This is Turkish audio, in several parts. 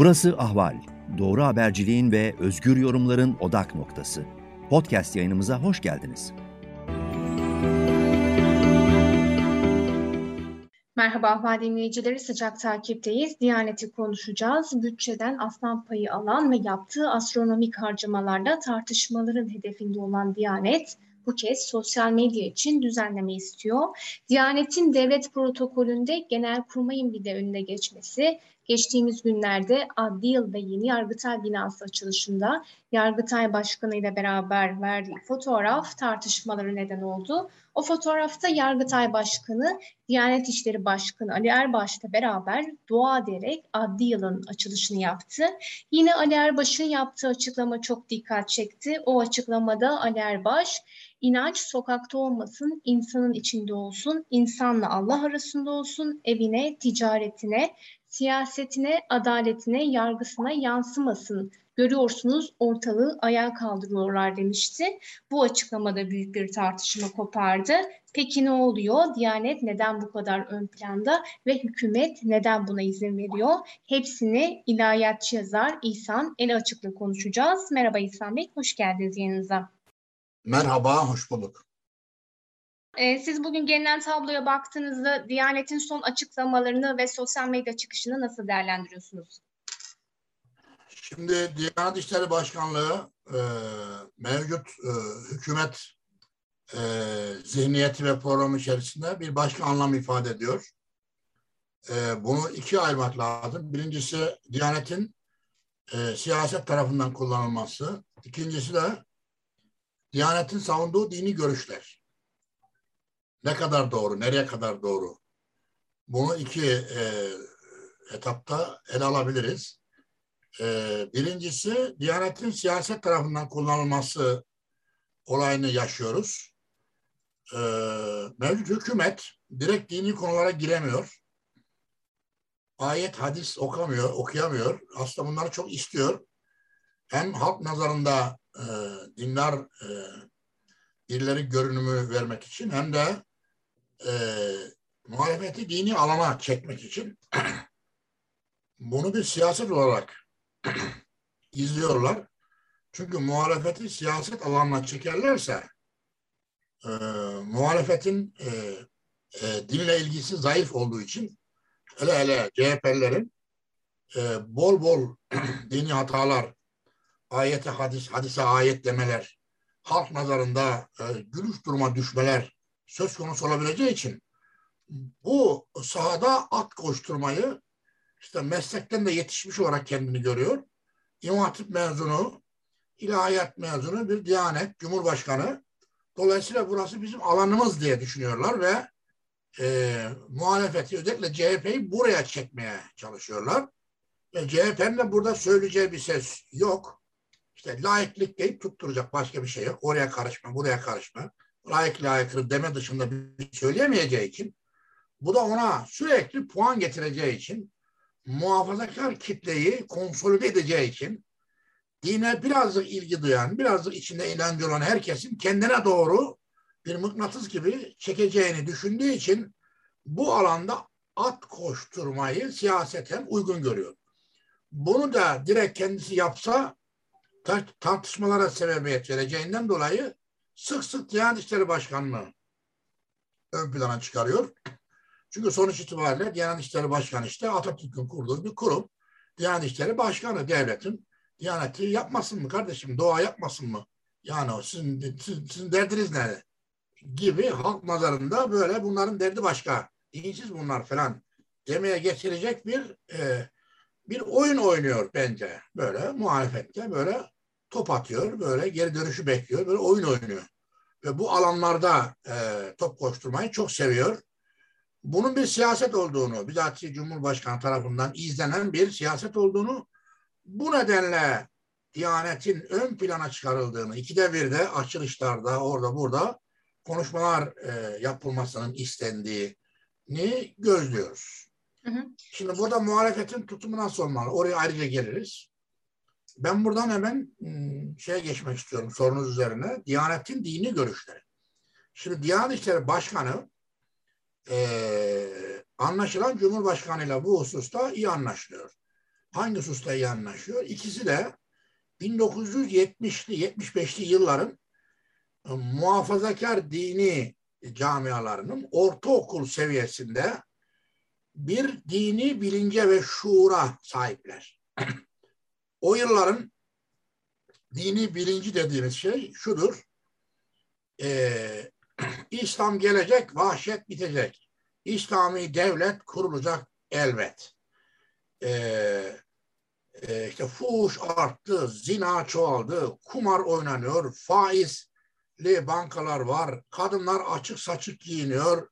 Burası Ahval. Doğru haberciliğin ve özgür yorumların odak noktası. Podcast yayınımıza hoş geldiniz. Merhaba Ahval dinleyicileri sıcak takipteyiz. Diyaneti konuşacağız. Bütçeden aslan payı alan ve yaptığı astronomik harcamalarla tartışmaların hedefinde olan Diyanet, bu kez sosyal medya için düzenleme istiyor. Diyanet'in devlet protokolünde genel kurmayın bir de önüne geçmesi, geçtiğimiz günlerde adli yıl ve yeni Yargıtay binası açılışında Yargıtay Başkanı ile beraber verdiği fotoğraf tartışmaları neden oldu. O fotoğrafta Yargıtay Başkanı, Diyanet İşleri Başkanı Ali Erbaş'la beraber dua ederek adli yılın açılışını yaptı. Yine Ali Erbaş'ın yaptığı açıklama çok dikkat çekti. O açıklamada Ali Erbaş, inanç sokakta olmasın, insanın içinde olsun, insanla Allah arasında olsun, evine, ticaretine, siyasetine, adaletine, yargısına yansımasın. Görüyorsunuz ortalığı ayağa kaldırıyorlar demişti. Bu açıklamada büyük bir tartışma kopardı. Peki ne oluyor? Diyanet neden bu kadar ön planda ve hükümet neden buna izin veriyor? Hepsini ilahiyatçı yazar İhsan El Açık'la konuşacağız. Merhaba İhsan Bey, hoş geldiniz yanınıza. Merhaba, hoş bulduk. Ee, siz bugün gelinen tabloya baktığınızda Diyanet'in son açıklamalarını ve sosyal medya çıkışını nasıl değerlendiriyorsunuz? Şimdi Diyanet İşleri Başkanlığı e, mevcut e, hükümet e, zihniyeti ve programı içerisinde bir başka anlam ifade ediyor. E, bunu ikiye ayırmak lazım. Birincisi Diyanet'in e, siyaset tarafından kullanılması. İkincisi de Diyanet'in savunduğu dini görüşler. Ne kadar doğru, nereye kadar doğru? Bunu iki e, etapta ele alabiliriz. E, birincisi Diyanet'in siyaset tarafından kullanılması olayını yaşıyoruz. E, mevcut hükümet direkt dini konulara giremiyor. Ayet, hadis okamıyor, okuyamıyor. Aslında bunları çok istiyor. Hem halk nazarında e, dinler e, birileri görünümü vermek için hem de e, muhalefeti dini alana çekmek için bunu bir siyaset olarak izliyorlar. Çünkü muhalefeti siyaset alanına çekerlerse e, muhalefetin e, e, dinle ilgisi zayıf olduğu için hele hele CHP'lerin e, bol bol dini hatalar, ayete hadis, hadise ayet demeler, halk nazarında e, gülüş duruma düşmeler söz konusu olabileceği için bu sahada at koşturmayı işte meslekten de yetişmiş olarak kendini görüyor. İmam Hatip mezunu, ilahiyat mezunu bir diyanet, cumhurbaşkanı. Dolayısıyla burası bizim alanımız diye düşünüyorlar ve e, muhalefeti özellikle CHP'yi buraya çekmeye çalışıyorlar. Ve CHP'nin de burada söyleyeceği bir ses yok. İşte laiklik deyip tutturacak başka bir şey yok. Oraya karışma, buraya karışma. Layık layıkır deme dışında bir şey söyleyemeyeceği için bu da ona sürekli puan getireceği için muhafazakar kitleyi konsolide edeceği için dine birazcık ilgi duyan, birazcık içinde inancı olan herkesin kendine doğru bir mıknatıs gibi çekeceğini düşündüğü için bu alanda at koşturmayı siyaseten uygun görüyor. Bunu da direkt kendisi yapsa tartışmalara sebebiyet vereceğinden dolayı sık sık Diyanet İşleri Başkanlığı ön plana çıkarıyor. Çünkü sonuç itibariyle Diyanet İşleri Başkanı işte Atatürk'ün kurduğu bir kurum. Diyanet İşleri Başkanı devletin Diyaneti yapmasın mı kardeşim? Doğa yapmasın mı? Yani sizin, sizin, sizin derdiniz ne? Gibi halk nazarında böyle bunların derdi başka. İyisiz bunlar falan demeye getirecek bir e, bir oyun oynuyor bence. Böyle muhalefette böyle top atıyor, böyle geri dönüşü bekliyor, böyle oyun oynuyor. Ve bu alanlarda e, top koşturmayı çok seviyor. Bunun bir siyaset olduğunu, bizatihi Cumhurbaşkanı tarafından izlenen bir siyaset olduğunu, bu nedenle Diyanet'in ön plana çıkarıldığını, ikide bir de açılışlarda, orada burada konuşmalar e, yapılmasının istendiğini gözlüyoruz. Hı hı. Şimdi burada muhalefetin tutumu nasıl olmalı? Oraya ayrıca geliriz. Ben buradan hemen ıı, şeye geçmek istiyorum sorunuz üzerine. Diyanet'in dini görüşleri. Şimdi Diyanet İşleri Başkanı e, anlaşılan Cumhurbaşkanı ile bu hususta iyi anlaşılıyor. hangi hususta iyi anlaşıyor? İkisi de 1970'li 75'li yılların e, muhafazakar dini camialarının ortaokul seviyesinde bir dini bilince ve şuura sahipler. o yılların dini bilinci dediğimiz şey şudur. Ee, İslam gelecek, vahşet bitecek. İslami devlet kurulacak elbet. Ee, e, işte fuhuş arttı, zina çoğaldı, kumar oynanıyor, faizli bankalar var, kadınlar açık saçık giyiniyor,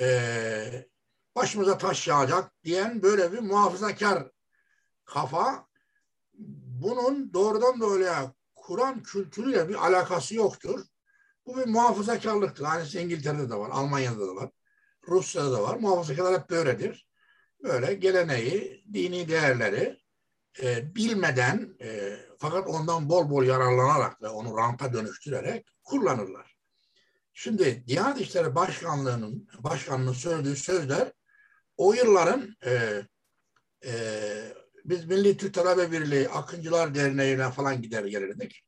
e, başımıza taş yağacak diyen böyle bir muhafazakar kafa bunun doğrudan doğruya Kur'an kültürüyle bir alakası yoktur. Bu bir muhafazakarlıktır. Aynısı İngiltere'de de var, Almanya'da da var, Rusya'da da var. Muhafazakarlar hep böyledir. Böyle geleneği, dini değerleri e, bilmeden e, fakat ondan bol bol yararlanarak ve onu ranta dönüştürerek kullanırlar. Şimdi Diyanet İşleri Başkanlığı'nın başkanının söylediği sözler o yılların e, e, biz Milli Türk Talebe Birliği Akıncılar Derneği'ne falan gider gelirdik.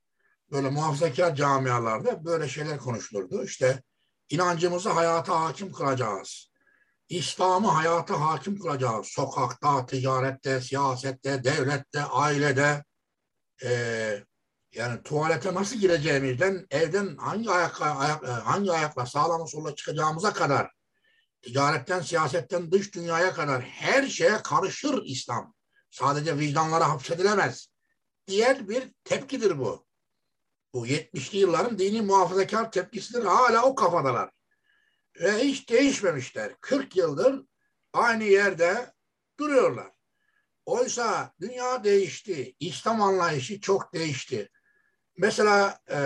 Böyle muhafazakar camialarda böyle şeyler konuşulurdu. İşte inancımızı hayata hakim kılacağız. İslam'ı hayata hakim kılacağız. Sokakta, ticarette, siyasette, devlette, ailede. Ee, yani tuvalete nasıl gireceğimizden, evden hangi ayakla, ayak, hangi ayakla sağlam sola çıkacağımıza kadar, ticaretten, siyasetten dış dünyaya kadar her şeye karışır İslam. Sadece vicdanlara hapsedilemez. Diğer bir tepkidir bu. Bu 70'li yılların dini muhafazakar tepkisidir. Hala o kafadalar. Ve hiç değişmemişler. 40 yıldır aynı yerde duruyorlar. Oysa dünya değişti. İslam anlayışı çok değişti. Mesela e,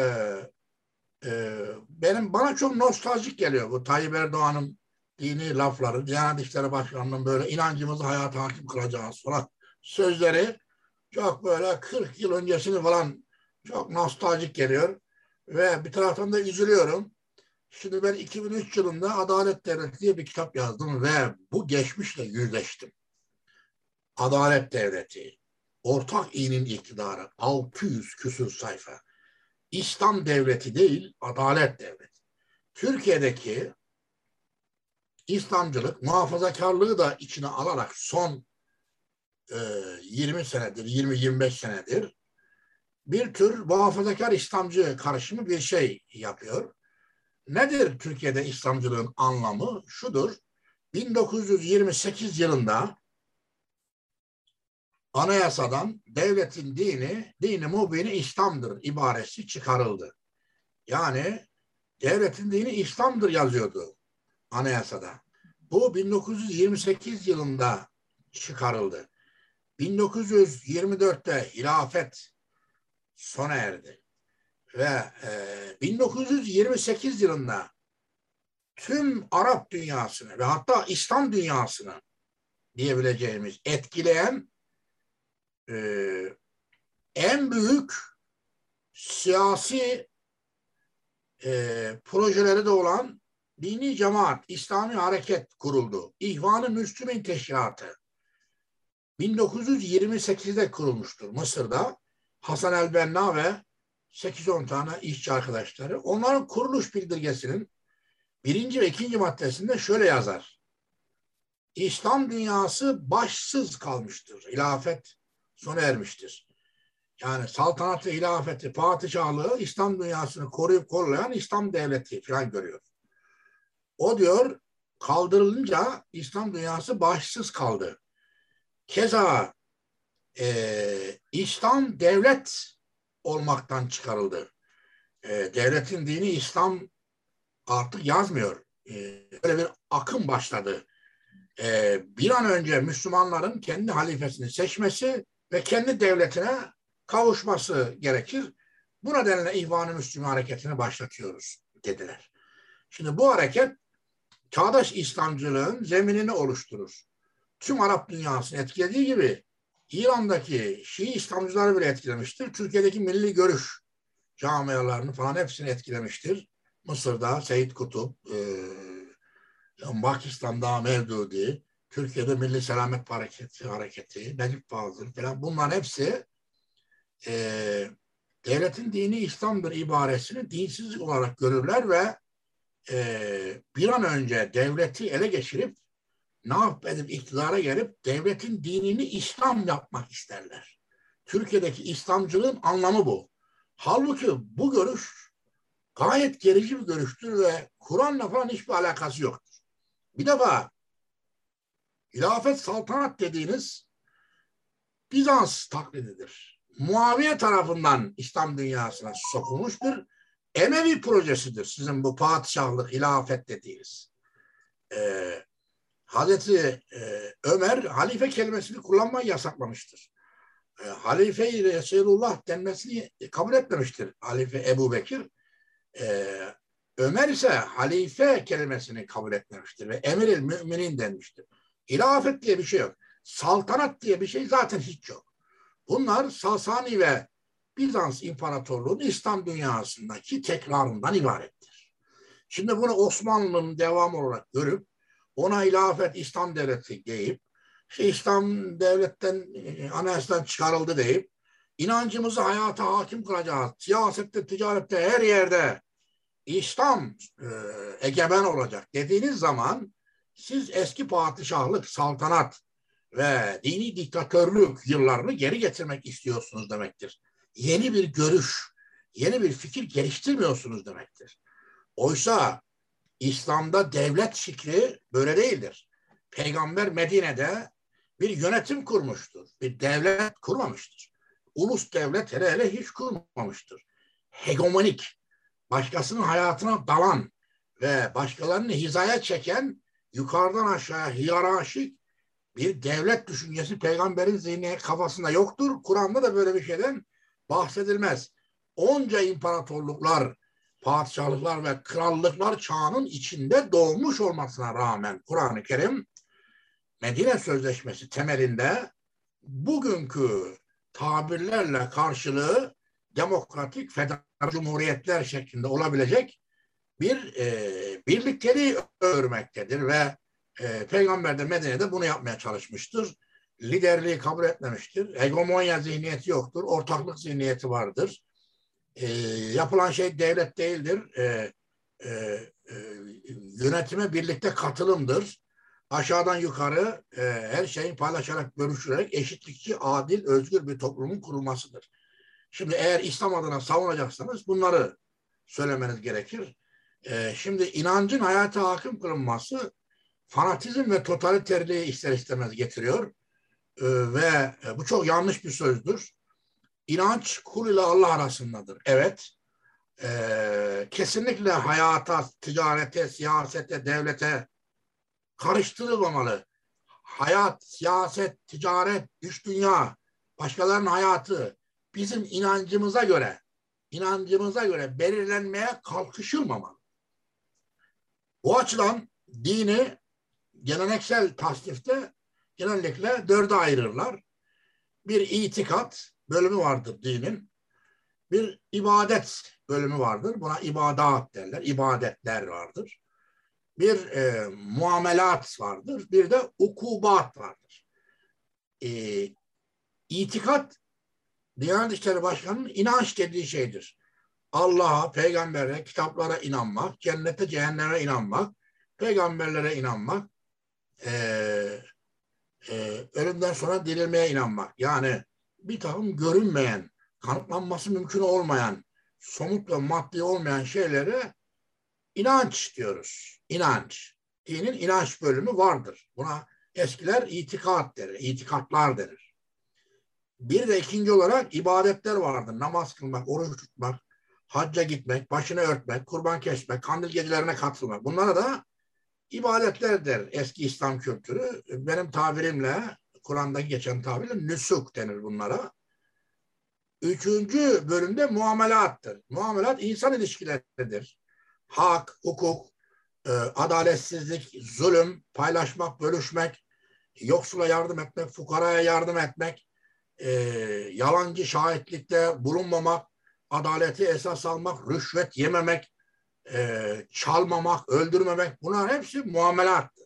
e, benim bana çok nostaljik geliyor bu Tayyip Erdoğan'ın dini lafları, Diyanet İşleri Başkanı'nın böyle inancımızı hayata hakim kılacağız falan sözleri çok böyle 40 yıl öncesini falan çok nostaljik geliyor. Ve bir taraftan da üzülüyorum. Şimdi ben 2003 yılında Adalet Devleti diye bir kitap yazdım ve bu geçmişle yüzleştim. Adalet Devleti, ortak iyinin iktidarı, 600 küsur sayfa. İslam devleti değil, adalet devleti. Türkiye'deki İslamcılık muhafazakarlığı da içine alarak son e, 20 senedir, 20-25 senedir bir tür muhafazakar İslamcı karışımı bir şey yapıyor. Nedir Türkiye'de İslamcılığın anlamı? Şudur. 1928 yılında anayasadan devletin dini, dini mubini İslam'dır ibaresi çıkarıldı. Yani devletin dini İslam'dır yazıyordu anayasada. Bu 1928 yılında çıkarıldı. 1924'te hilafet sona erdi. Ve e, 1928 yılında tüm Arap dünyasını ve hatta İslam dünyasını diyebileceğimiz etkileyen e, en büyük siyasi e, projeleri de olan dini cemaat, İslami hareket kuruldu. İhvan-ı Müslümin Teşkilatı 1928'de kurulmuştur Mısır'da. Hasan el-Benna ve 8-10 tane işçi arkadaşları. Onların kuruluş bildirgesinin birinci ve ikinci maddesinde şöyle yazar. İslam dünyası başsız kalmıştır. Hilafet sona ermiştir. Yani saltanatı, hilafeti, padişahlığı İslam dünyasını koruyup kollayan İslam devleti falan görüyor. O diyor kaldırılınca İslam dünyası başsız kaldı. Keza e, İslam devlet olmaktan çıkarıldı. E, devletin dini İslam artık yazmıyor. E, böyle bir akım başladı. E, bir an önce Müslümanların kendi halifesini seçmesi ve kendi devletine kavuşması gerekir. Bu nedenle İhvan-ı Müslüman hareketini başlatıyoruz dediler. Şimdi bu hareket çağdaş İslamcılığın zeminini oluşturur. Tüm Arap dünyasını etkilediği gibi İran'daki Şii İslamcıları bile etkilemiştir. Türkiye'deki milli görüş camialarını falan hepsini etkilemiştir. Mısır'da Seyyid Kutup, e, Pakistan'da Mevdudi, Türkiye'de Milli Selamet Hareketi, hareketi Necip Fazıl falan bunların hepsi e, devletin dini İslam'dır ibaresini dinsizlik olarak görürler ve e, bir an önce devleti ele geçirip ne yapıp edip iktidara gelip devletin dinini İslam yapmak isterler. Türkiye'deki İslamcılığın anlamı bu. Halbuki bu görüş gayet gerici bir görüştür ve Kur'an'la falan hiçbir alakası yoktur. Bir defa hilafet saltanat dediğiniz Bizans taklididir. Muaviye tarafından İslam dünyasına sokulmuş bir Emevi projesidir sizin bu padişahlık, hilafet dediğiniz. Ee, Hazreti e, Ömer halife kelimesini kullanmayı yasaklamıştır. E, halife-i Resulullah denmesini kabul etmemiştir Halife Ebu Bekir. E, Ömer ise halife kelimesini kabul etmemiştir ve emiril müminin denmiştir. Hilafet diye bir şey yok. Saltanat diye bir şey zaten hiç yok. Bunlar Sasani ve Bizans İmparatorluğu'nun İslam dünyasındaki tekrarından ibarettir. Şimdi bunu Osmanlı'nın devamı olarak görüp ona ilafet İslam devleti deyip işte İslam devletten e, anayasadan çıkarıldı deyip inancımızı hayata hakim kılacağız. Siyasette, ticarette, her yerde İslam e, egemen olacak dediğiniz zaman siz eski padişahlık, saltanat ve dini diktatörlük yıllarını geri getirmek istiyorsunuz demektir. Yeni bir görüş, yeni bir fikir geliştirmiyorsunuz demektir. Oysa İslam'da devlet fikri böyle değildir. Peygamber Medine'de bir yönetim kurmuştur. Bir devlet kurmamıştır. Ulus devlet hele hele hiç kurmamıştır. Hegemonik, başkasının hayatına dalan ve başkalarını hizaya çeken yukarıdan aşağıya hiyerarşik bir devlet düşüncesi peygamberin zihni kafasında yoktur. Kur'an'da da böyle bir şeyden bahsedilmez. Onca imparatorluklar, padişahlıklar ve krallıklar çağının içinde doğmuş olmasına rağmen Kur'an-ı Kerim Medine Sözleşmesi temelinde bugünkü tabirlerle karşılığı demokratik federal cumhuriyetler şeklinde olabilecek bir e, birlikteliği örmektedir ve e, Peygamber de Medine'de bunu yapmaya çalışmıştır. Liderliği kabul etmemiştir. Hegemonya zihniyeti yoktur. Ortaklık zihniyeti vardır e, yapılan şey devlet değildir. E, e, e, yönetime birlikte katılımdır. Aşağıdan yukarı e, her şeyin paylaşarak, görüşülerek eşitlikçi, adil, özgür bir toplumun kurulmasıdır. Şimdi eğer İslam adına savunacaksanız bunları söylemeniz gerekir. E, şimdi inancın hayata hakim kılınması fanatizm ve totaliterliği ister istemez getiriyor. E, ve bu çok yanlış bir sözdür inanç kul ile Allah arasındadır. Evet. Ee, kesinlikle hayata, ticarete, siyasete, devlete karıştırılmamalı. Hayat, siyaset, ticaret, üç dünya, başkalarının hayatı bizim inancımıza göre, inancımıza göre belirlenmeye kalkışılmamalı. Bu açıdan dini geleneksel tasnifte genellikle dörde ayırırlar. Bir itikat, bölümü vardır dinin. Bir ibadet bölümü vardır. Buna ibadat derler. İbadetler vardır. Bir e, muamelat vardır. Bir de ukubat vardır. E, itikat Diyanet İşleri Başkanı'nın inanç dediği şeydir. Allah'a, peygambere, kitaplara inanmak, cennete, cehenneme inanmak, peygamberlere inanmak, e, e, ölümden sonra dirilmeye inanmak. Yani bir takım görünmeyen, kanıtlanması mümkün olmayan, somut ve maddi olmayan şeylere inanç diyoruz. İnanç. Dinin inanç bölümü vardır. Buna eskiler itikat der, itikatlar denir. Bir de ikinci olarak ibadetler vardır. Namaz kılmak, oruç tutmak, hacca gitmek, başını örtmek, kurban kesmek, kandil gecelerine katılmak. Bunlara da ibadetler der eski İslam kültürü. Benim tabirimle Kur'an'da geçen tabirle nüsuk denir bunlara. Üçüncü bölümde muamelattır. Muamelat insan ilişkileridir. Hak, hukuk, e, adaletsizlik, zulüm, paylaşmak, bölüşmek, yoksula yardım etmek, fukaraya yardım etmek, e, yalancı şahitlikte bulunmamak, adaleti esas almak, rüşvet yememek, e, çalmamak, öldürmemek bunlar hepsi muamelattır.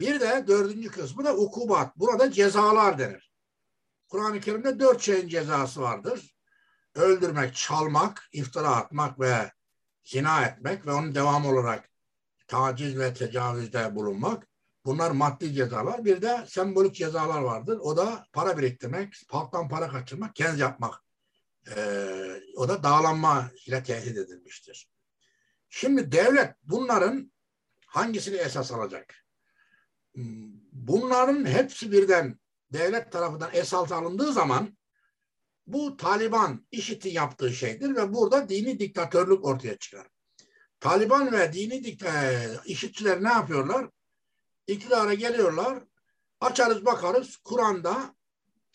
Bir de dördüncü kısmı da ukubat. Burada cezalar denir. Kur'an-ı Kerim'de dört şeyin cezası vardır. Öldürmek, çalmak, iftira atmak ve zina etmek ve onun devam olarak taciz ve tecavüzde bulunmak. Bunlar maddi cezalar. Bir de sembolik cezalar vardır. O da para biriktirmek, halktan para kaçırmak, kenz yapmak. Ee, o da dağlanma ile tehdit edilmiştir. Şimdi devlet bunların hangisini esas alacak? Bunların hepsi birden devlet tarafından esas alındığı zaman bu Taliban işitin yaptığı şeydir ve burada dini diktatörlük ortaya çıkar. Taliban ve dini dikta işitçiler ne yapıyorlar? İktidara geliyorlar. Açarız bakarız Kur'an'da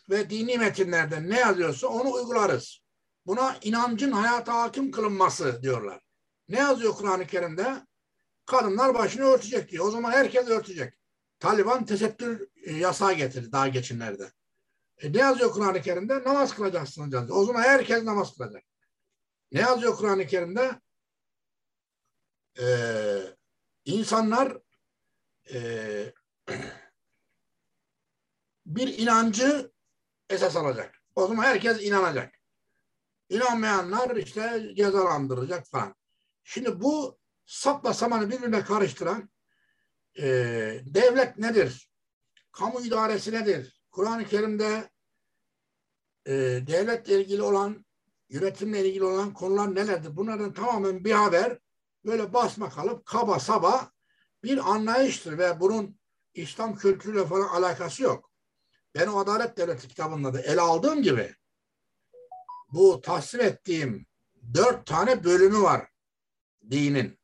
ve dini metinlerde ne yazıyorsa onu uygularız. Buna inancın hayata hakim kılınması diyorlar. Ne yazıyor Kur'an-ı Kerim'de? Kadınlar başını örtecek diyor. O zaman herkes örtecek. Taliban tesettür e, yasağı getirdi daha geçenlerde. E ne yazıyor Kur'an-ı Kerim'de? Namaz kılacaksınız yazıyor. O zaman herkes namaz kılacak. Ne yazıyor Kur'an-ı Kerim'de? Ee, insanlar e, bir inancı esas alacak. O zaman herkes inanacak. İnanmayanlar işte cezalandıracak falan. Şimdi bu sapla samanı birbirine karıştıran e, devlet nedir? Kamu idaresi nedir? Kur'an-ı Kerim'de e, devletle ilgili olan, yönetimle ilgili olan konular nelerdir? Bunlardan tamamen bir haber böyle basma kalıp kaba saba bir anlayıştır ve bunun İslam kültürüyle falan alakası yok. Ben o Adalet Devleti kitabında da ele aldığım gibi bu tasvir ettiğim dört tane bölümü var dinin.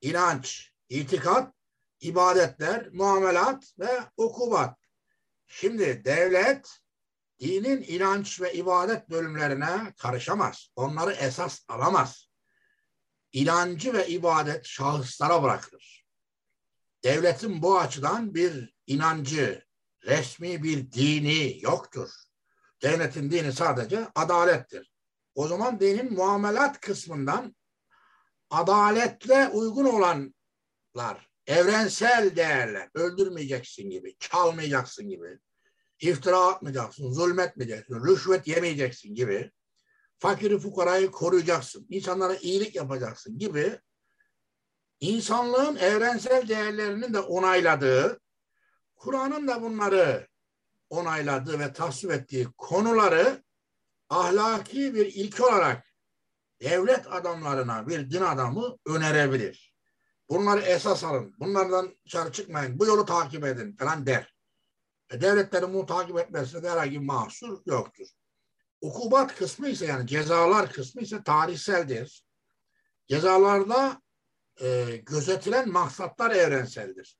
İnanç, itikat, ibadetler, muamelat ve ukubat. Şimdi devlet dinin inanç ve ibadet bölümlerine karışamaz. Onları esas alamaz. İnancı ve ibadet şahıslara bırakılır. Devletin bu açıdan bir inancı, resmi bir dini yoktur. Devletin dini sadece adalettir. O zaman dinin muamelat kısmından adaletle uygun olanlar, evrensel değerler, öldürmeyeceksin gibi, çalmayacaksın gibi, iftira atmayacaksın, zulmetmeyeceksin, rüşvet yemeyeceksin gibi, fakiri fukarayı koruyacaksın, insanlara iyilik yapacaksın gibi. İnsanlığın evrensel değerlerinin de onayladığı, Kur'an'ın da bunları onayladığı ve tasvip ettiği konuları ahlaki bir ilke olarak devlet adamlarına bir din adamı önerebilir. Bunları esas alın. Bunlardan dışarı çıkmayın. Bu yolu takip edin falan der. E, devletlerin bunu takip etmesinde herhangi bir mahsur yoktur. Ukubat kısmı ise yani cezalar kısmı ise tarihseldir. Cezalarda e, gözetilen maksatlar evrenseldir.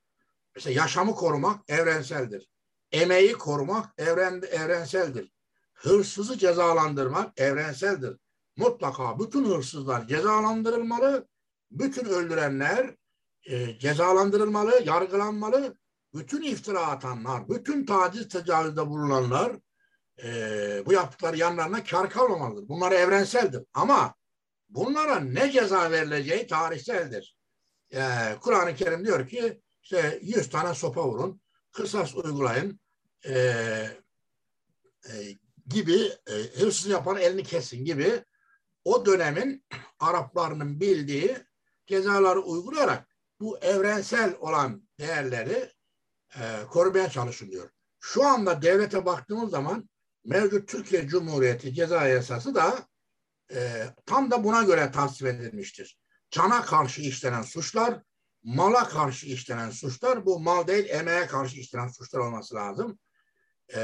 Mesela yaşamı korumak evrenseldir. Emeği korumak evren, evrenseldir. Hırsızı cezalandırmak evrenseldir. Mutlaka bütün hırsızlar cezalandırılmalı, bütün öldürenler e, cezalandırılmalı, yargılanmalı, bütün iftira atanlar, bütün taciz tecavüzde bulunanlar e, bu yaptıkları yanlarına kar kalmamalıdır. Bunlar evrenseldir. Ama bunlara ne ceza verileceği tarihseldir. E, Kur'an-ı Kerim diyor ki işte 100 tane sopa vurun, kısas uygulayın e, e, gibi e, hırsız yapan elini kesin gibi o dönemin Araplarının bildiği cezaları uygulayarak bu evrensel olan değerleri e, korumaya çalışılıyor. Şu anda devlete baktığımız zaman mevcut Türkiye Cumhuriyeti ceza yasası da e, tam da buna göre tasvip edilmiştir. Cana karşı işlenen suçlar, mala karşı işlenen suçlar, bu mal değil emeğe karşı işlenen suçlar olması lazım. E,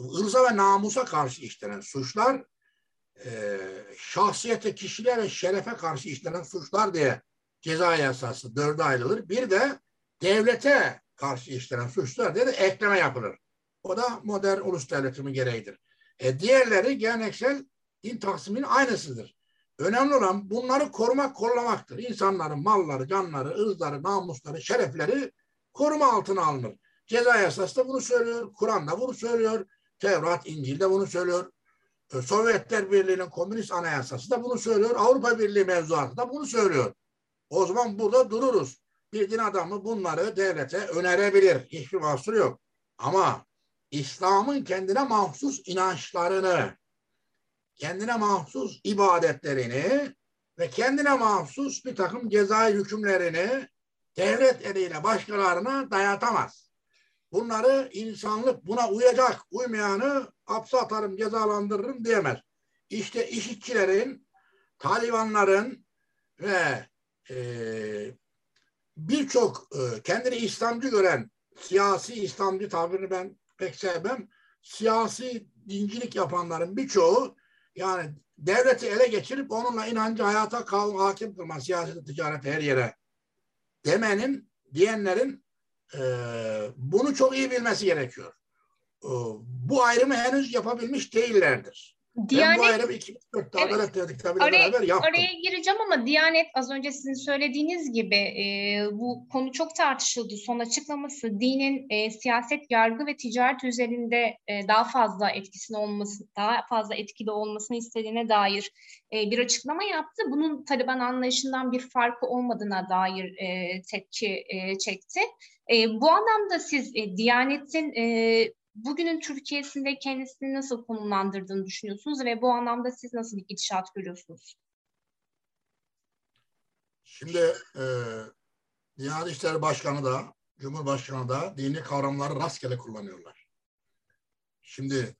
ırza ve namusa karşı işlenen suçlar, e, şahsiyete, kişiliğe ve şerefe karşı işlenen suçlar diye ceza yasası dörde ayrılır. Bir de devlete karşı işlenen suçlar diye de ekleme yapılır. O da modern ulus devletinin gereğidir. E, diğerleri geleneksel din taksiminin aynısıdır. Önemli olan bunları korumak, kollamaktır. İnsanların malları, canları, ırzları, namusları, şerefleri koruma altına alınır. Ceza yasası da bunu söylüyor, Kur'an da bunu söylüyor, Tevrat, İncil de bunu söylüyor. E, Sovyetler Birliği'nin komünist anayasası da bunu söylüyor, Avrupa Birliği mevzuatı da bunu söylüyor. O zaman burada dururuz. bir din adamı bunları devlete önerebilir. Hiçbir mahsur yok. Ama İslam'ın kendine mahsus inançlarını, kendine mahsus ibadetlerini ve kendine mahsus bir takım cezai hükümlerini devlet eliyle başkalarına dayatamaz. Bunları insanlık buna uyacak, uymayanı hapse atarım, cezalandırırım diyemez. İşte işitçilerin, Talibanların ve e, birçok e, kendini İslamcı gören siyasi İslamcı tabirini ben pek sevmem. Siyasi dincilik yapanların birçoğu yani devleti ele geçirip onunla inancı hayata kal, hakim kılma, siyaseti, ticareti her yere demenin, diyenlerin bunu çok iyi bilmesi gerekiyor. E, bu ayrımı henüz yapabilmiş değillerdir. Diyanet, ben bu ayrımı 2004'te evet. Adalet araya, beraber yaptım. Araya gireceğim ama Diyanet az önce sizin söylediğiniz gibi e, bu konu çok tartışıldı. Son açıklaması dinin e, siyaset, yargı ve ticaret üzerinde e, daha fazla etkisinin olması, daha fazla etkili olmasını istediğine dair e, bir açıklama yaptı. Bunun Taliban anlayışından bir farkı olmadığına dair e, tepki e, çekti. E, bu anlamda siz e, Diyanet'in e, bugünün Türkiye'sinde kendisini nasıl konumlandırdığını düşünüyorsunuz ve bu anlamda siz nasıl bir gidişat görüyorsunuz? Şimdi e, Diyanet İşleri Başkanı da Cumhurbaşkanı da dini kavramları rastgele kullanıyorlar. Şimdi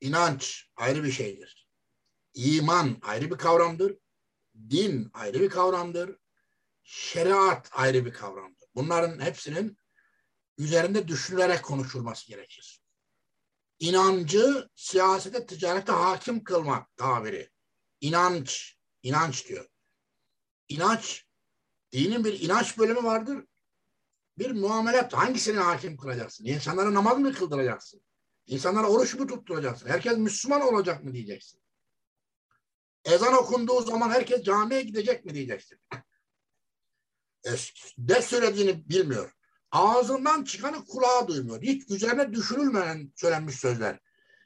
inanç ayrı bir şeydir. İman ayrı bir kavramdır. Din ayrı bir kavramdır. Şeriat ayrı bir kavramdır. Bunların hepsinin üzerinde düşünülerek konuşulması gerekir. İnancı siyasete, ticarete hakim kılmak tabiri. İnanç, inanç diyor. İnanç, dinin bir inanç bölümü vardır. Bir muamelat, hangisini hakim kılacaksın? İnsanlara namaz mı kıldıracaksın? İnsanlara oruç mu tutturacaksın? Herkes Müslüman olacak mı diyeceksin? Ezan okunduğu zaman herkes camiye gidecek mi diyeceksin? Ne söylediğini bilmiyor ağzından çıkanı kulağa duymuyor. Hiç üzerine düşünülmeyen söylenmiş sözler.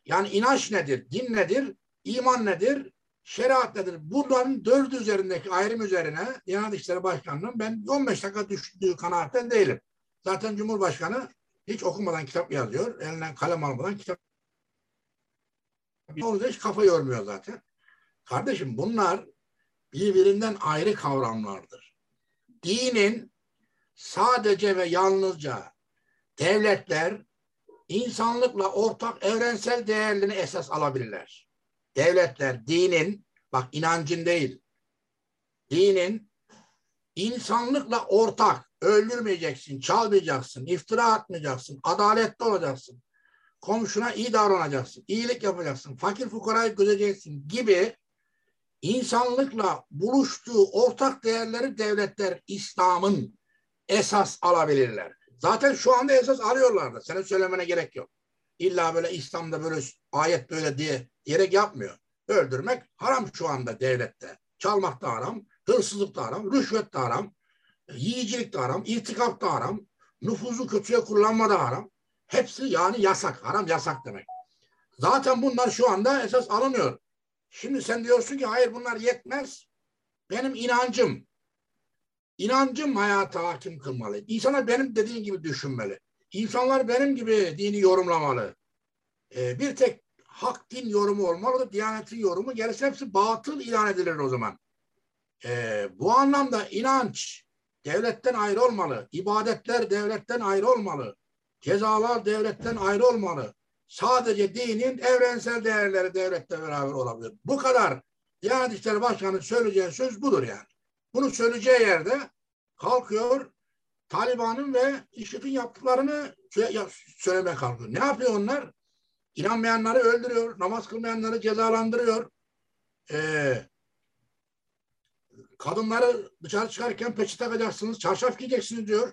Yani inanç nedir, din nedir, iman nedir, şeriat nedir? Bunların dördü üzerindeki ayrım üzerine Diyanet İşleri Başkanı'nın ben 15 dakika düştüğü kanaatten değilim. Zaten Cumhurbaşkanı hiç okumadan kitap yazıyor. Elinden kalem almadan kitap Orada hiç kafa yormuyor zaten. Kardeşim bunlar birbirinden ayrı kavramlardır. Dinin sadece ve yalnızca devletler insanlıkla ortak evrensel değerlerini esas alabilirler. Devletler dinin, bak inancın değil, dinin insanlıkla ortak, öldürmeyeceksin, çalmayacaksın, iftira atmayacaksın, adaletli olacaksın, komşuna iyi davranacaksın, iyilik yapacaksın, fakir fukarayı gözeceksin gibi insanlıkla buluştuğu ortak değerleri devletler İslam'ın esas alabilirler. Zaten şu anda esas alıyorlar da. Senin söylemene gerek yok. İlla böyle İslam'da böyle ayet böyle diye gerek yapmıyor. Öldürmek haram şu anda devlette. Çalmak da haram, hırsızlık da haram, rüşvet de haram, yiyicilik de haram, irtikap da haram, nüfuzu kötüye kullanma da haram. Hepsi yani yasak. Haram yasak demek. Zaten bunlar şu anda esas alınıyor. Şimdi sen diyorsun ki hayır bunlar yetmez. Benim inancım, İnancım hayata hakim kılmalı. İnsanlar benim dediğim gibi düşünmeli. İnsanlar benim gibi dini yorumlamalı. Ee, bir tek hak din yorumu olmalı, diyanetin yorumu. Gerisi hepsi batıl ilan edilir o zaman. Ee, bu anlamda inanç devletten ayrı olmalı. İbadetler devletten ayrı olmalı. Cezalar devletten ayrı olmalı. Sadece dinin evrensel değerleri devlette beraber olabilir. Bu kadar. Diyanet İşleri Başkanı söyleyeceği söz budur yani. Bunu söyleyeceği yerde kalkıyor Taliban'ın ve IŞİD'in yaptıklarını söylemeye kalkıyor. Ne yapıyor onlar? İnanmayanları öldürüyor, namaz kılmayanları cezalandırıyor. Ee, kadınları dışarı çıkarken peçe takacaksınız, çarşaf giyeceksiniz diyor.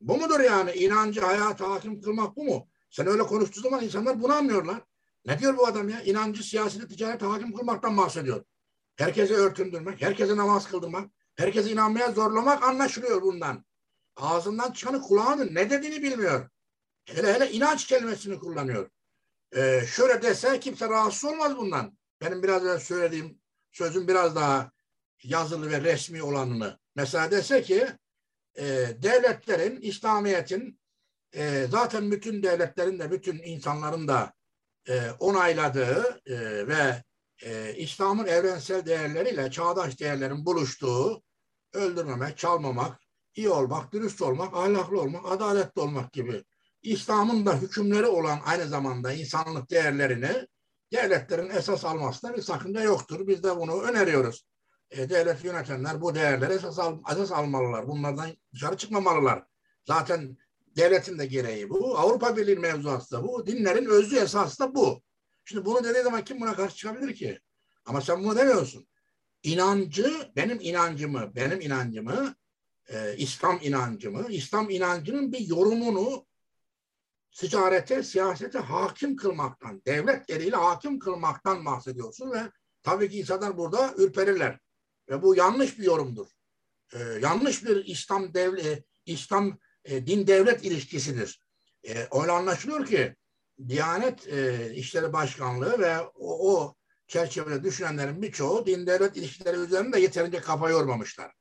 Bu mudur yani? İnancı hayata hakim kılmak bu mu? Sen öyle konuştuğu zaman insanlar bunu anlıyorlar. Ne diyor bu adam ya? İnancı siyasete, ticarete hakim kılmaktan bahsediyor. Herkese örtündürmek, herkese namaz kıldırmak, Herkesi inanmaya zorlamak anlaşılıyor bundan. Ağzından çıkanı kulağının ne dediğini bilmiyor. Hele hele inanç kelimesini kullanıyor. Ee, şöyle dese kimse rahatsız olmaz bundan. Benim biraz önce söylediğim sözün biraz daha yazılı ve resmi olanını. Mesela dese ki e, devletlerin, İslamiyet'in e, zaten bütün devletlerin de bütün insanların da e, onayladığı e, ve e, İslam'ın evrensel değerleriyle çağdaş değerlerin buluştuğu öldürmemek, çalmamak, iyi olmak, dürüst olmak, ahlaklı olmak, adaletli olmak gibi İslam'ın da hükümleri olan aynı zamanda insanlık değerlerini devletlerin esas almasında bir sakınca yoktur. Biz de bunu öneriyoruz. E, devlet yönetenler bu değerleri esas, al, esas almalılar. Bunlardan dışarı çıkmamalılar. Zaten devletin de gereği bu. Avrupa Birliği mevzuatı da bu. Dinlerin özlü esası da bu. Şimdi bunu dediği zaman kim buna karşı çıkabilir ki? Ama sen bunu demiyorsun. İnancı, benim inancımı, benim inancımı, e, İslam inancımı, İslam inancının bir yorumunu ticarete, siyasete hakim kılmaktan, devlet eliyle hakim kılmaktan bahsediyorsun ve tabii ki insanlar burada ürperirler. Ve bu yanlış bir yorumdur. Ee, yanlış bir İslam devlet, İslam e, din devlet ilişkisidir. E, öyle anlaşılıyor ki Diyanet e, İşleri Başkanlığı ve o, o çerçevede düşünenlerin birçoğu din devlet ilişkileri üzerinde yeterince kafa yormamışlar.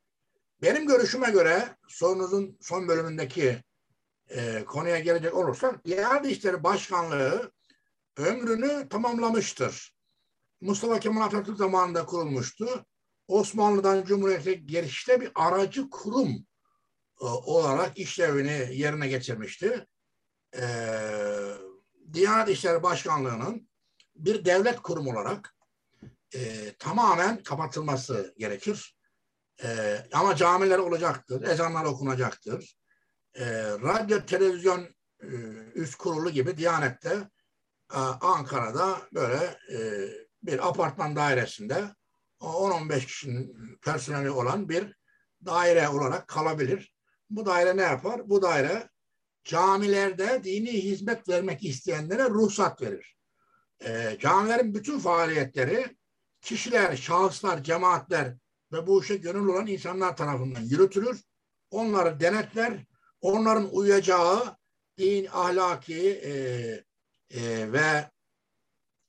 Benim görüşüme göre sorunuzun son bölümündeki e, konuya gelecek olursak Diyanet İşleri Başkanlığı ömrünü tamamlamıştır. Mustafa Kemal Atatürk zamanında kurulmuştu. Osmanlı'dan Cumhuriyet'e girişte bir aracı kurum e, olarak işlevini yerine getirmişti. E, Diyanet İşleri Başkanlığı'nın bir devlet kurumu olarak e, tamamen kapatılması gerekir. E, ama camiler olacaktır, ezanlar okunacaktır. E, radyo, televizyon e, üst kurulu gibi Diyanet'te e, Ankara'da böyle e, bir apartman dairesinde 10-15 kişinin personeli olan bir daire olarak kalabilir. Bu daire ne yapar? Bu daire camilerde dini hizmet vermek isteyenlere ruhsat verir. E, camilerin bütün faaliyetleri kişiler, şahıslar, cemaatler ve bu işe gönül olan insanlar tarafından yürütülür. Onları denetler. Onların uyacağı din, ahlaki e, e, ve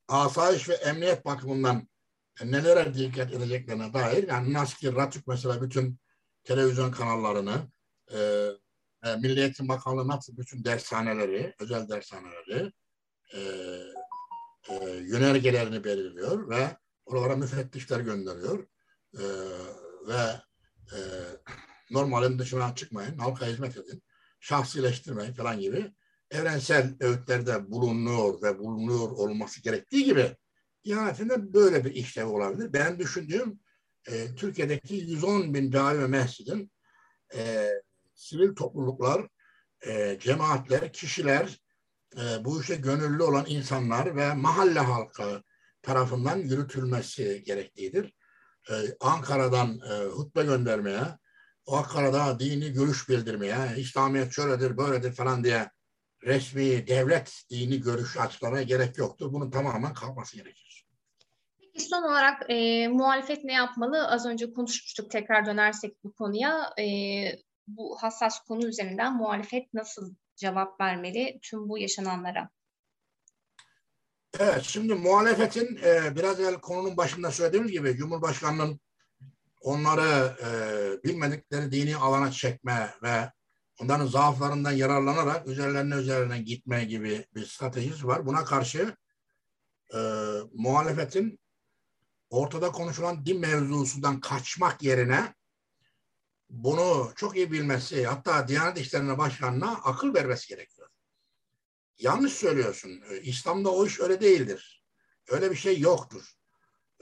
asayiş ve emniyet bakımından nelere dikkat edeceklerine dair yani nasıl ki Ratük mesela bütün televizyon kanallarını e, e, Milli Bakanlığı nasıl bütün dershaneleri, özel dershaneleri e, e, yönergelerini belirliyor ve oralara müfettişler gönderiyor e, ve e, normalin dışına çıkmayın, halka hizmet edin, şahsileştirmeyin falan gibi evrensel öğütlerde bulunuyor ve bulunuyor olması gerektiği gibi Diyanetinde böyle bir işlev olabilir. Ben düşündüğüm e, Türkiye'deki 110 bin cami ve mescidin e, sivil topluluklar, e, cemaatler, kişiler, e, bu işe gönüllü olan insanlar ve mahalle halkı tarafından yürütülmesi gerektiğidir. E, Ankara'dan e, hutbe göndermeye, Ankara'da dini görüş bildirmeye, İslamiyet şöyledir, böyledir falan diye resmi devlet dini görüş açıklamaya gerek yoktur. Bunun tamamen kalkması gerekir. Peki son olarak e, muhalefet ne yapmalı? Az önce konuşmuştuk. Tekrar dönersek bu konuya. E, bu hassas konu üzerinden muhalefet nasıl cevap vermeli tüm bu yaşananlara? Evet, şimdi muhalefetin e, biraz evvel konunun başında söylediğimiz gibi Cumhurbaşkanı'nın onları e, bilmedikleri dini alana çekme ve onların zaaflarından yararlanarak üzerlerine üzerine gitme gibi bir stratejisi var. Buna karşı e, muhalefetin ortada konuşulan din mevzusundan kaçmak yerine bunu çok iyi bilmesi, hatta Diyanet İşleri Başkanı'na akıl vermesi gerekiyor. Yanlış söylüyorsun. E, İslam'da o iş öyle değildir. Öyle bir şey yoktur.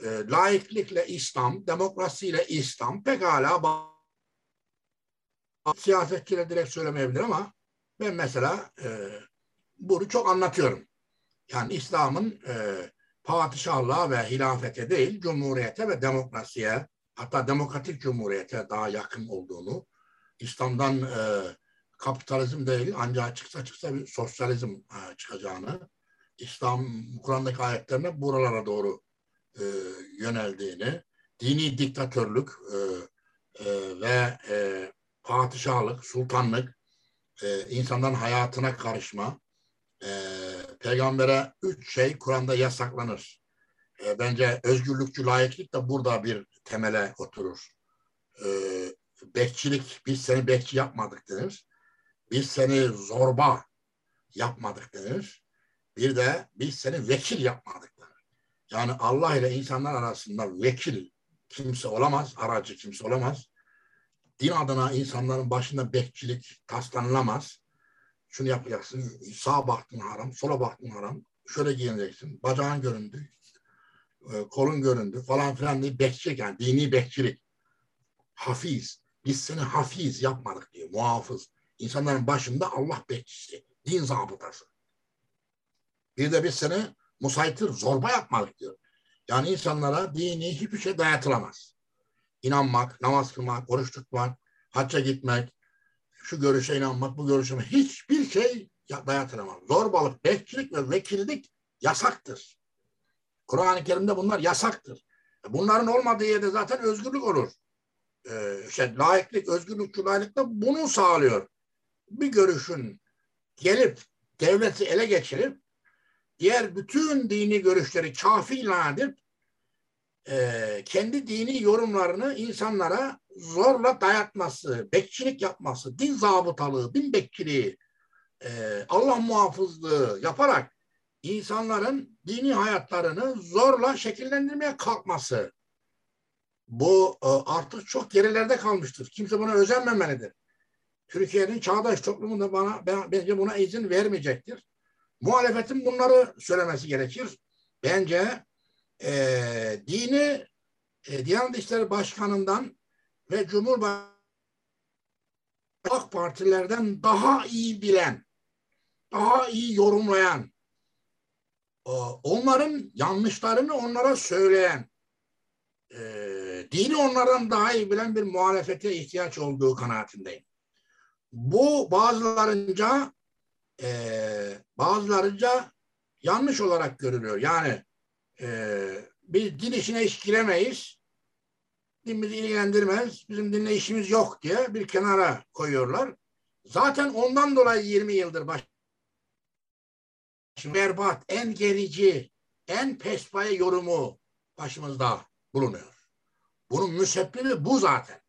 E, laiklikle İslam, demokrasiyle İslam pekala siyasetçiler direkt söylemeyebilir ama ben mesela e, bunu çok anlatıyorum. Yani İslam'ın e, padişahlığa ve hilafete değil, cumhuriyete ve demokrasiye, hatta demokratik cumhuriyete daha yakın olduğunu, İslam'dan e, kapitalizm değil ancak çıksa çıksa bir sosyalizm e, çıkacağını, İslam Kur'an'daki ayetlerine buralara doğru e, yöneldiğini, dini diktatörlük e, e, ve e, padişahlık, sultanlık, e, insanların hayatına karışma, e, peygambere üç şey Kur'an'da yasaklanır. E, bence özgürlükçü layıklık da burada bir temele oturur. E, bekçilik, biz seni bekçi yapmadık denir. Biz seni zorba yapmadık denir. Bir de biz seni vekil yapmadık denir. Yani Allah ile insanlar arasında vekil kimse olamaz, aracı kimse olamaz. Din adına insanların başında bekçilik taslanılamaz. Şunu yapacaksın, sağa baktın haram, sola baktın haram, şöyle giyineceksin, bacağın göründü, e, kolun göründü falan filan diye bekçilik yani dini bekçilik. Hafiz. Biz seni hafiz yapmadık diyor, muhafız. İnsanların başında Allah bekçisi, din zabıtası. Bir de biz seni musaytir, zorba yapmadık diyor. Yani insanlara dini hiçbir şey dayatılamaz. İnanmak, namaz kılmak, oruç tutmak, hacca gitmek, şu görüşe inanmak, bu görüşe hiçbir şey dayatılamaz. Zorbalık, bekçilik ve vekillik yasaktır. Kur'an-ı Kerim'de bunlar yasaktır. Bunların olmadığı yerde zaten özgürlük olur. Ee, işte layıklık, özgürlük, layıklık da bunu sağlıyor. Bir görüşün gelip devleti ele geçirip diğer bütün dini görüşleri kafi ilan edip e, kendi dini yorumlarını insanlara zorla dayatması, bekçilik yapması, din zabıtalığı, din bekçiliği, e, Allah muhafızlığı yaparak insanların dini hayatlarını zorla şekillendirmeye kalkması. Bu e, artık çok gerilerde kalmıştır. Kimse buna özenmemelidir. Türkiye'nin çağdaş toplumu da bana bence buna izin vermeyecektir. Muhalefetin bunları söylemesi gerekir. Bence e, dini e, Diyanet İşleri Başkanı'ndan ve Cumhurbaşkanı AK Partilerden daha iyi bilen, daha iyi yorumlayan, e, onların yanlışlarını onlara söyleyen, e, dini onlardan daha iyi bilen bir muhalefete ihtiyaç olduğu kanaatindeyim. Bu bazılarınca e, bazılarınca yanlış olarak görülüyor. Yani e, biz din işine hiç giremeyiz. Din ilgilendirmez. Bizim dinle işimiz yok diye bir kenara koyuyorlar. Zaten ondan dolayı 20 yıldır baş berbat, en gerici, en pespaye yorumu başımızda bulunuyor. Bunun müsebbibi bu zaten.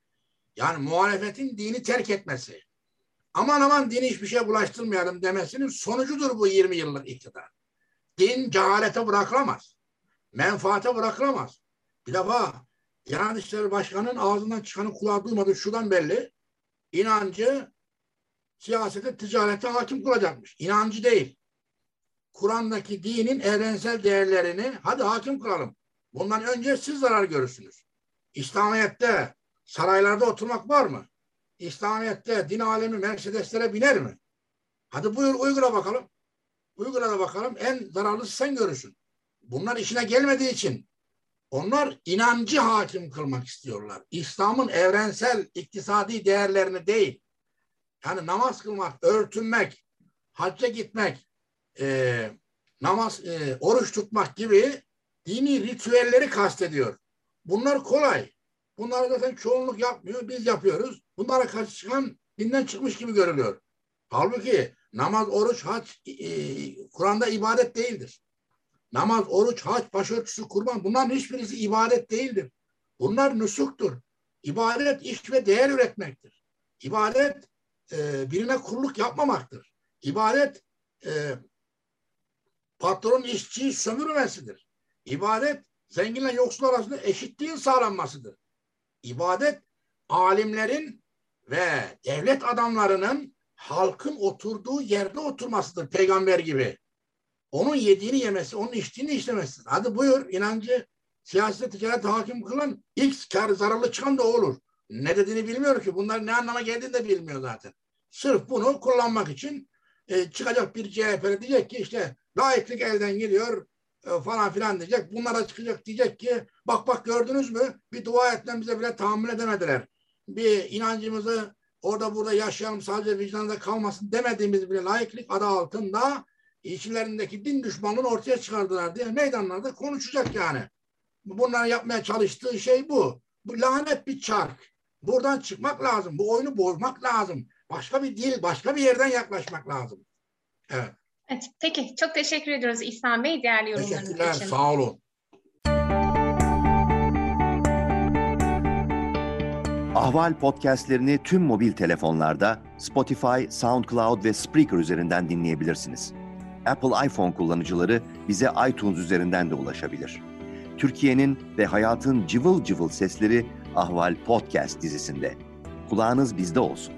Yani muhalefetin dini terk etmesi. Aman aman dini hiçbir şey bulaştırmayalım demesinin sonucudur bu 20 yıllık iktidar. Din cehalete bırakılamaz menfaate bırakılamaz. Bir defa Diyanet İşleri Başkanı'nın ağzından çıkanı kulağı duymadı şuradan belli. İnancı siyasete, ticarete hakim kılacakmış. İnancı değil. Kur'an'daki dinin evrensel değerlerini hadi hakim kılalım. Bundan önce siz zarar görürsünüz. İslamiyet'te saraylarda oturmak var mı? İslamiyet'te din alemi Mercedes'lere biner mi? Hadi buyur uygula bakalım. Uygula da bakalım. En zararlısı sen görürsün. Bunlar işine gelmediği için onlar inancı hakim kılmak istiyorlar. İslam'ın evrensel iktisadi değerlerini değil. Yani namaz kılmak, örtünmek, hacca gitmek, e, namaz, e, oruç tutmak gibi dini ritüelleri kastediyor. Bunlar kolay. Bunlar zaten çoğunluk yapmıyor, biz yapıyoruz. Bunlara karşı çıkan dinden çıkmış gibi görülüyor. Halbuki namaz, oruç, hac, e, Kur'an'da ibadet değildir. Namaz, oruç, hac, başörtüsü, kurban bunların hiçbirisi ibadet değildir. Bunlar nüsuktur. İbadet iş ve değer üretmektir. İbadet e, birine kulluk yapmamaktır. İbadet e, patron işçiyi sömürmesidir. İbadet zenginle yoksul arasında eşitliğin sağlanmasıdır. İbadet alimlerin ve devlet adamlarının halkın oturduğu yerde oturmasıdır peygamber gibi. Onun yediğini yemesi, onun içtiğini işlemesi. Hadi buyur inancı siyasete ticaret hakim kılan ilk kar zararlı çıkan da olur. Ne dediğini bilmiyor ki. Bunlar ne anlama geldiğini de bilmiyor zaten. Sırf bunu kullanmak için e, çıkacak bir CHP'li diyecek ki işte layıklık elden geliyor e, falan filan diyecek. Bunlara çıkacak diyecek ki bak bak gördünüz mü bir dua etmemize bile tahammül edemediler. Bir inancımızı orada burada yaşayalım sadece vicdanda kalmasın demediğimiz bile layıklık adı altında içlerindeki din düşmanlığını ortaya çıkardılar diye meydanlarda konuşacak yani. Bunların yapmaya çalıştığı şey bu. Bu lanet bir çark. Buradan çıkmak lazım. Bu oyunu bozmak lazım. Başka bir dil, başka bir yerden yaklaşmak lazım. Evet. Evet, peki. Çok teşekkür ediyoruz İhsan Bey değerli yorumlarınız için. Teşekkürler, sağ olun. Ahval podcastlerini tüm mobil telefonlarda Spotify, SoundCloud ve Spreaker üzerinden dinleyebilirsiniz. Apple iPhone kullanıcıları bize iTunes üzerinden de ulaşabilir. Türkiye'nin ve hayatın cıvıl cıvıl sesleri Ahval Podcast dizisinde. Kulağınız bizde olsun.